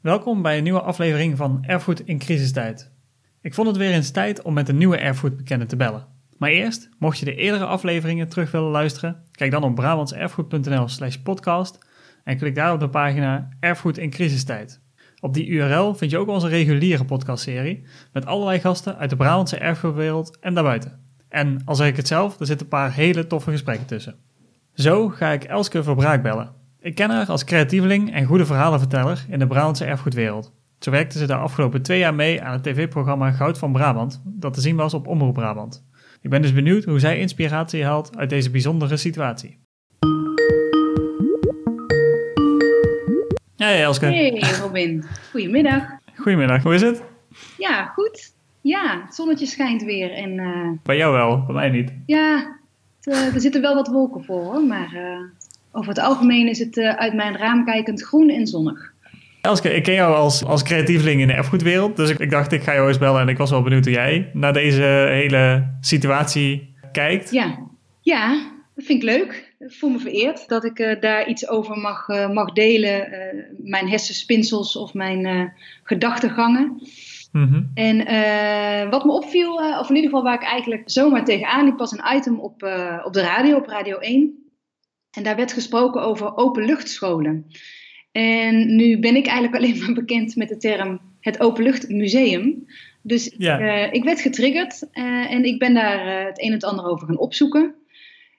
Welkom bij een nieuwe aflevering van Erfgoed in crisistijd. Ik vond het weer eens tijd om met een nieuwe erfgoedbekende te bellen. Maar eerst, mocht je de eerdere afleveringen terug willen luisteren, kijk dan op brabantserfgoed.nl slash podcast en klik daar op de pagina Erfgoed in crisistijd. Op die URL vind je ook onze reguliere podcastserie met allerlei gasten uit de Brabantse erfgoedwereld en daarbuiten. En al zeg ik het zelf, er zitten een paar hele toffe gesprekken tussen. Zo ga ik Elske Verbraak bellen. Ik ken haar als creatieveling en goede verhalenverteller in de Brabantse erfgoedwereld. Zo werkte ze de afgelopen twee jaar mee aan het tv-programma Goud van Brabant, dat te zien was op Omroep Brabant. Ik ben dus benieuwd hoe zij inspiratie haalt uit deze bijzondere situatie. Hey Elske. Hey Robin, goedemiddag. Goedemiddag, hoe is het? Ja, goed. Ja, het zonnetje schijnt weer en uh, Bij jou wel, bij mij niet. ja, het, eh, er zitten wel wat wolken voor hoor, maar eh, over het algemeen is het eh, uit mijn raam kijkend groen en zonnig. Elske, ik ken jou als, als creatieveling in de erfgoedwereld, dus ik, ik dacht ik ga jou eens bellen en ik was wel benieuwd hoe jij naar deze hele situatie kijkt. Ja, ja, dat vind ik leuk. Ik voel me vereerd dat ik eh, daar iets over mag, eh, mag delen. eh, mijn hersenspinsels of mijn gedachtegangen. Mhm. En wat me opviel, of in ieder geval waar ik eigenlijk zomaar tegenaan liep, was een item op, op de radio, op Radio 1. En daar werd gesproken over openluchtscholen. En nu ben ik eigenlijk alleen maar bekend met de term het openluchtmuseum. Dus Ja. eh, ik werd getriggerd eh, en ik ben daar eh, het een en het ander over gaan opzoeken.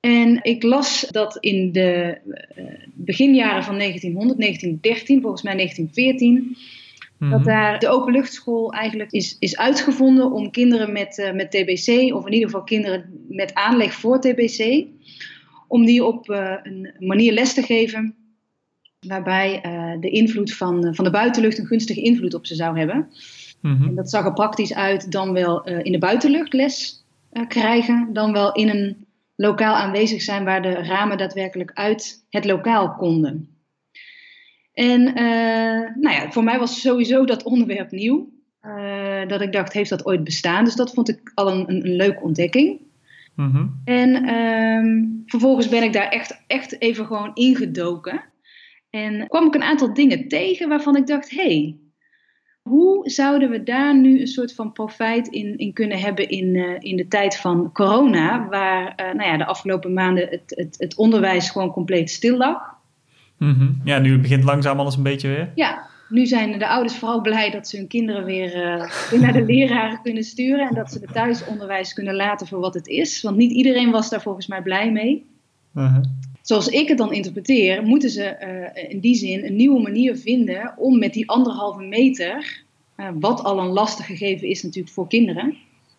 En ik las dat in de beginjaren van 1900, 1913, volgens mij 1914, Mhm. dat daar de openluchtschool eigenlijk is, is uitgevonden om kinderen met, met TBC, of in ieder geval kinderen met aanleg voor TBC, om die op eh, een manier les te geven waarbij eh, de invloed van, eh, van de buitenlucht een gunstige invloed op ze zou hebben. Mhm. En dat zag er praktisch uit dan wel in de buitenlucht les krijgen, dan wel in een lokaal aanwezig zijn waar de ramen daadwerkelijk uit het lokaal konden. En nou ja, voor mij was sowieso dat onderwerp nieuw. Dat ik dacht, heeft dat ooit bestaan? Dus dat vond ik al een, een leuke ontdekking. Mhm. En ehm, vervolgens ben ik daar echt, echt even gewoon ingedoken. En kwam ik een aantal dingen tegen waarvan ik dacht: hé, hey, hoe zouden we daar nu een soort van profijt in, in kunnen hebben in, eh, in de tijd van corona, waar eh, nou ja, de afgelopen maanden het, het, het onderwijs gewoon compleet stil lag? Mhm. Ja, nu begint langzaam alles een beetje weer. Ja, nu zijn de ouders vooral blij dat ze hun kinderen weer, eh, weer naar de leraren kunnen sturen en dat ze het thuisonderwijs kunnen laten voor wat het is. Want niet iedereen was daar volgens mij blij mee. Mhm. zoals ik het dan interpreteer, moeten ze eh, in die zin een nieuwe manier vinden om met die anderhalve meter, eh, wat al een lastig gegeven is natuurlijk voor kinderen,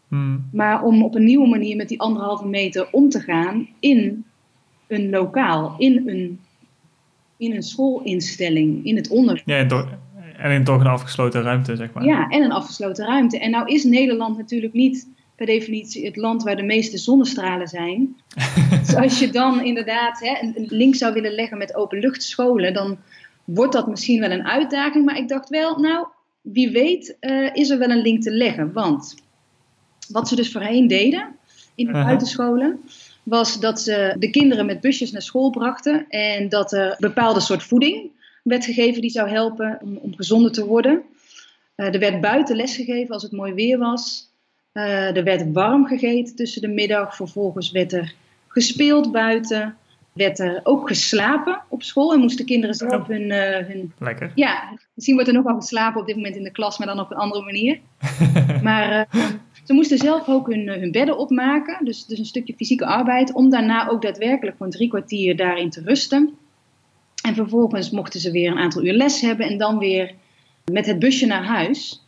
Mhm. maar om op een nieuwe manier met die anderhalve meter om te gaan in een lokaal, in een, in een schoolinstelling, in het onderwijs. Ja, en, toch, en in toch een afgesloten ruimte, zeg maar. Ja, en een afgesloten ruimte. En nou is Nederland natuurlijk niet per definitie het land waar de meeste zonnestralen zijn. dus als je dan inderdaad hè, een link zou willen leggen met openluchtscholen, dan wordt dat misschien wel een uitdaging. Maar ik dacht wel, nou, wie weet eh, is er wel een link te leggen. Want wat ze dus voorheen deden in de buitenscholen, was dat ze de kinderen met busjes naar school brachten en dat er bepaalde soort voeding werd gegeven die zou helpen om, om gezonder te worden. Eh, er werd buiten les gegeven als het mooi weer was. Eh, er werd warm gegeten tussen de middag. Vervolgens werd er gespeeld buiten. Werd er ook geslapen op school. En moesten kinderen zelf hun, eh, hun Lekker. ja, misschien wordt er nog wel geslapen op dit moment in de klas, maar dan op een andere manier. maar ze moesten zelf ook hun, eh, hun bedden opmaken, dus, dus een stukje fysieke arbeid, om daarna ook daadwerkelijk gewoon drie kwartier daarin te rusten. En vervolgens mochten ze weer een aantal uur les hebben en dan weer met het busje naar huis.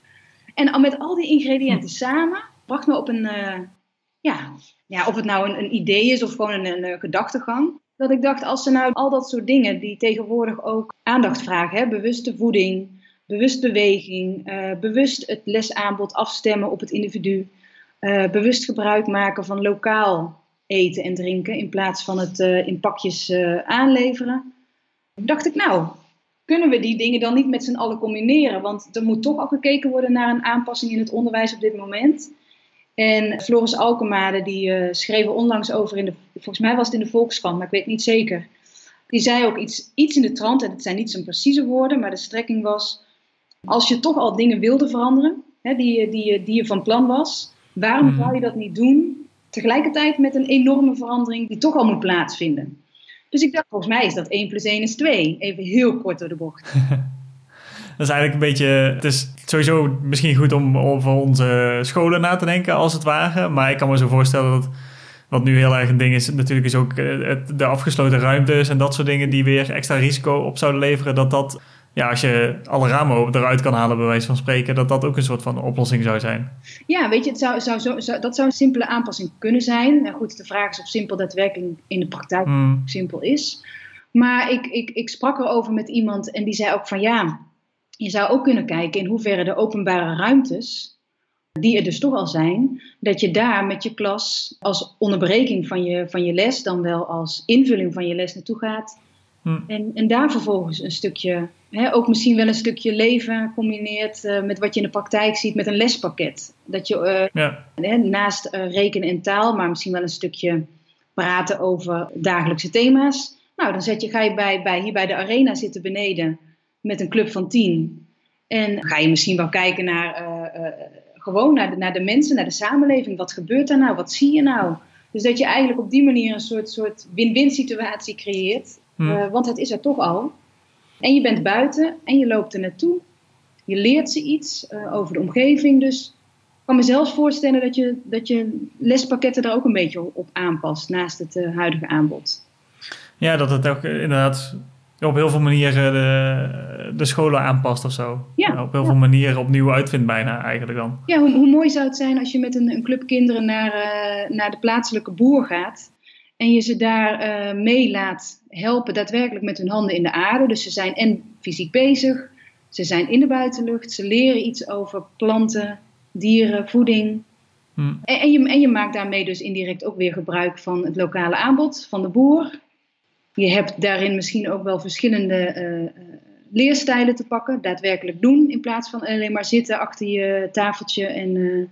En al met al die ingrediënten samen bracht me op een, eh, ja, ja, of het nou een, een idee is of gewoon een, een, eh, gedachtegang. Dat ik dacht, als ze nou al dat soort dingen die tegenwoordig ook aandacht vragen, hè, bewuste voeding, bewust beweging, eh, bewust het lesaanbod afstemmen op het individu, eh, bewust gebruik maken van lokaal eten en drinken in plaats van het eh, in pakjes aanleveren. Dacht ik, nou, kunnen we die dingen dan niet met z'n allen combineren? Want er moet toch al gekeken worden naar een aanpassing in het onderwijs op dit moment. En Floris Alkemade, die schreef onlangs over in de, volgens mij was het in de Volkskrant, maar ik weet niet zeker. Die zei ook iets, iets in de trant, en het zijn niet zijn precieze woorden, maar de strekking was, als je toch al dingen wilde veranderen, hè, die, die, die je van plan was, waarom Mhm. zou je dat niet doen tegelijkertijd met een enorme verandering die toch al moet plaatsvinden? Dus ik dacht, volgens mij is dat 1 plus 1 is 2. Even heel kort door de bocht. Dat is eigenlijk een beetje. Het is sowieso misschien goed om over onze scholen na te denken, als het ware. Maar ik kan me zo voorstellen dat. Wat nu heel erg een ding is, natuurlijk is ook eh, het, de afgesloten ruimtes en dat soort dingen die weer extra risico op zouden leveren. Dat dat, ja, als je alle ramen eruit kan halen, bij wijze van spreken, dat dat ook een soort van oplossing zou zijn. Ja, weet je, het zou, zou, zo- zou- dat zou een simpele aanpassing kunnen zijn. Nou goed, de vraag is of simpel daadwerkelijk in de praktijk Hmm, simpel is. Maar ik, ik, ik sprak erover met iemand en die zei ook van ja, je zou ook kunnen kijken in hoeverre de openbare ruimtes, die er dus toch al zijn, dat je daar met je klas als onderbreking van je, van je les, dan wel als invulling van je les naartoe gaat. Hmm. En, en daar vervolgens een stukje, hè, ook misschien wel een stukje leven combineert eh, met wat je in de praktijk ziet met een lespakket. Dat je eh, ja, hè, naast eh, rekenen en taal, maar misschien wel een stukje praten over dagelijkse thema's. Nou, dan zet je, ga je bij, bij, hier bij de arena zitten beneden met een club van tien. En ga je misschien wel kijken naar, gewoon naar de, naar de mensen, naar de samenleving. Wat gebeurt er nou? Wat zie je nou? Dus dat je eigenlijk op die manier een soort, soort win-win situatie creëert. Hmm. Eh, want het is er toch al. En je bent buiten en je loopt er naartoe. Je leert ze iets eh, over de omgeving. Dus ik kan me zelfs voorstellen dat je, dat je lespakketten daar ook een beetje op aanpast naast het eh, huidige aanbod. ja, dat het ook inderdaad op heel veel manieren de, de scholen aanpast of zo. Ja, op heel ja. veel manieren opnieuw uitvindt bijna eigenlijk dan. Ja, hoe, hoe mooi zou het zijn als je met een, een club kinderen naar, naar de plaatselijke boer gaat. En je ze daar eh, mee laat helpen, daadwerkelijk met hun handen in de aarde. Dus ze zijn en fysiek bezig, ze zijn in de buitenlucht, ze leren iets over planten, dieren, voeding. Hm. En, en, je, en je maakt daarmee dus indirect ook weer gebruik van het lokale aanbod van de boer. Je hebt daarin misschien ook wel verschillende eh, leerstijlen te pakken, daadwerkelijk doen in plaats van alleen maar zitten achter je tafeltje en eh,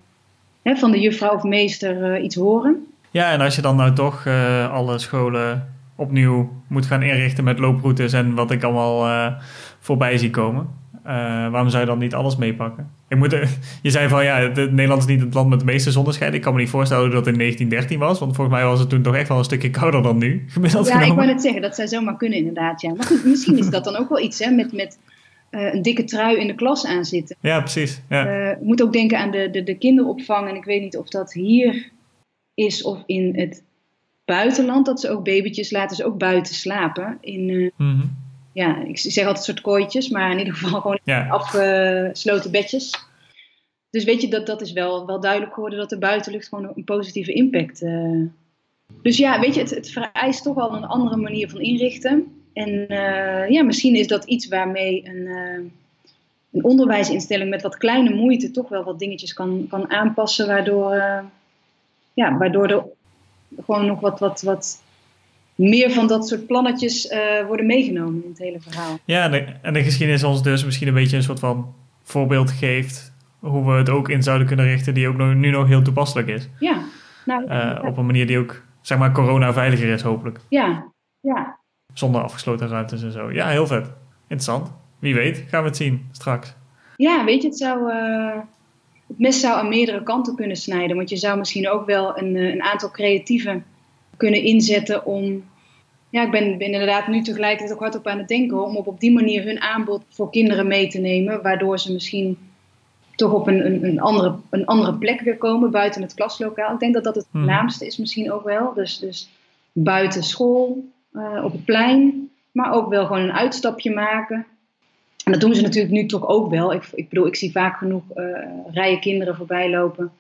hè, van de juffrouw of meester iets horen. Ja, en als je dan nou toch eh, alle scholen opnieuw moet gaan inrichten met looproutes en wat ik allemaal eh, voorbij zie komen, eh, waarom zou je dan niet alles meepakken? Ik moet, je zei van ja, het- Nederland is niet het land met de meeste zonnescheid. Ik kan me niet voorstellen dat het in 1913 was, want volgens mij was het toen toch echt wel een stukje kouder dan nu, gemiddeld Ja, ik wou net zeggen, dat zou zomaar kunnen inderdaad. Ja. Maar goed, misschien is dat dan ook wel iets hè, met, met een dikke trui in de klas aanzitten. Ja, precies. Ja. Moet ook denken aan de, de, de kinderopvang. En ik weet niet of dat hier is of in het buitenland. Dat ze ook babytjes laten ze ook buiten slapen. In, eh, Mhm. ja, ik zeg altijd soort kooitjes, maar in ieder geval gewoon ja. afgesloten bedjes. Dus weet je, dat, dat is wel, wel duidelijk geworden dat de buitenlucht gewoon een positieve impact. eh Dus ja, weet je, het, het vereist toch wel een andere manier van inrichten. En eh, ja, misschien is dat iets waarmee een, een onderwijsinstelling met wat kleine moeite toch wel wat dingetjes kan, kan aanpassen, waardoor, ja, waardoor er gewoon nog wat, wat, wat meer van dat soort plannetjes eh, worden meegenomen in het hele verhaal. Ja, en de, en de geschiedenis ons dus misschien een beetje een soort van voorbeeld geeft hoe we het ook in zouden kunnen richten, die ook nog, nu nog heel toepasselijk is. Ja, nou, Eh, op een manier die ook, zeg maar, corona-veiliger is, hopelijk. ja, ja. Zonder afgesloten ruimtes en zo. Ja, heel vet. Interessant. Wie weet, gaan we het zien straks. Ja, weet je, het zou. eh, het mes zou aan meerdere kanten kunnen snijden. Want je zou misschien ook wel een, eh, een aantal creatieven kunnen inzetten om. Ja, ik ben, ben inderdaad nu tegelijkertijd ook hardop aan het denken om op, op die manier hun aanbod voor kinderen mee te nemen. Waardoor ze misschien toch op een, een, een, andere, een andere plek weer komen buiten het klaslokaal. Ik denk dat dat het Hmm. voornaamste is misschien ook wel. Dus, dus buiten school, eh, op het plein. Maar ook wel gewoon een uitstapje maken. En dat doen ze natuurlijk nu toch ook wel. Ik, ik bedoel, ik zie vaak genoeg eh, rijen kinderen voorbij lopen.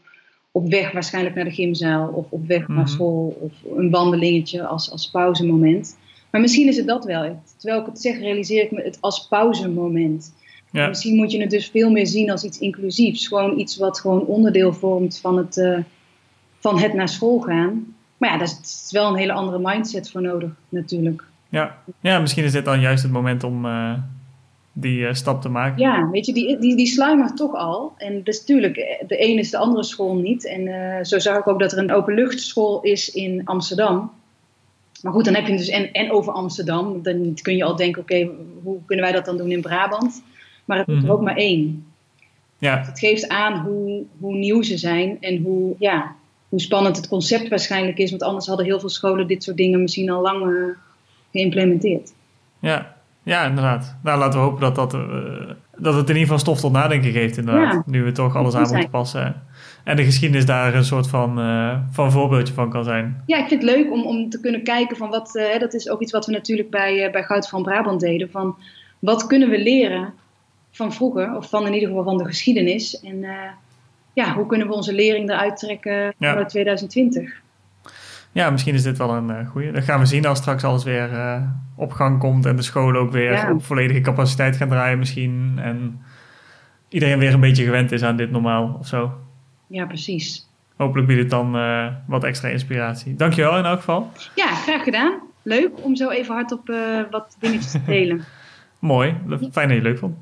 Op weg waarschijnlijk naar de gymzaal. Of op weg Mhm. naar school. Of een wandelingetje als, als pauzemoment. Maar misschien is het dat wel. Terwijl ik het zeg, realiseer ik me het als pauzemoment. Ja, Misschien moet je het dus veel meer zien als iets inclusiefs. Gewoon iets wat gewoon onderdeel vormt van het, eh, van het naar school gaan. Maar ja, daar is wel een hele andere mindset voor nodig natuurlijk. ja. ja, misschien is dit dan juist het moment om eh, die eh, stap te maken. Ja, weet je, die, die, die sluimert toch al. En dus natuurlijk, eh, de een is de andere school niet. En eh, zo zag ik ook dat er een openluchtschool is in Amsterdam. Maar goed, dan heb je het dus en, en over Amsterdam. Dan kun je al denken, oké, hoe kunnen wij dat dan doen in Brabant? maar het is er Mhm. ook maar één. Ja, Het geeft aan hoe, hoe nieuw ze zijn en hoe, ja, hoe spannend het concept waarschijnlijk is. Want anders hadden heel veel scholen dit soort dingen misschien al lang geïmplementeerd. ja, ja, inderdaad. Nou, laten we hopen dat, dat, eh, dat het in ieder geval stof tot nadenken geeft, inderdaad. Ja. Nu we toch alles aan moeten passen. En de geschiedenis daar een soort van, eh, van voorbeeldje van kan zijn. Ja, ik vind het leuk om, om te kunnen kijken van wat, eh, dat is ook iets wat we natuurlijk bij, bij Goud van Brabant deden. Van wat kunnen we leren van vroeger, of van in ieder geval van de geschiedenis. En ja, hoe kunnen we onze lering eruit trekken Ja. vanuit 2020? Ja, misschien is dit wel een uh, goede. Dat gaan we zien als straks alles weer uh, op gang komt en de scholen ook weer Ja. op volledige capaciteit gaan draaien misschien. En iedereen weer een beetje gewend is aan dit normaal of zo. Ja, precies. Hopelijk biedt het dan uh, wat extra inspiratie. Dankjewel in elk geval. Ja, graag gedaan. Leuk om zo even hardop wat dingetjes te delen. Mooi. Fijn dat je het leuk vond.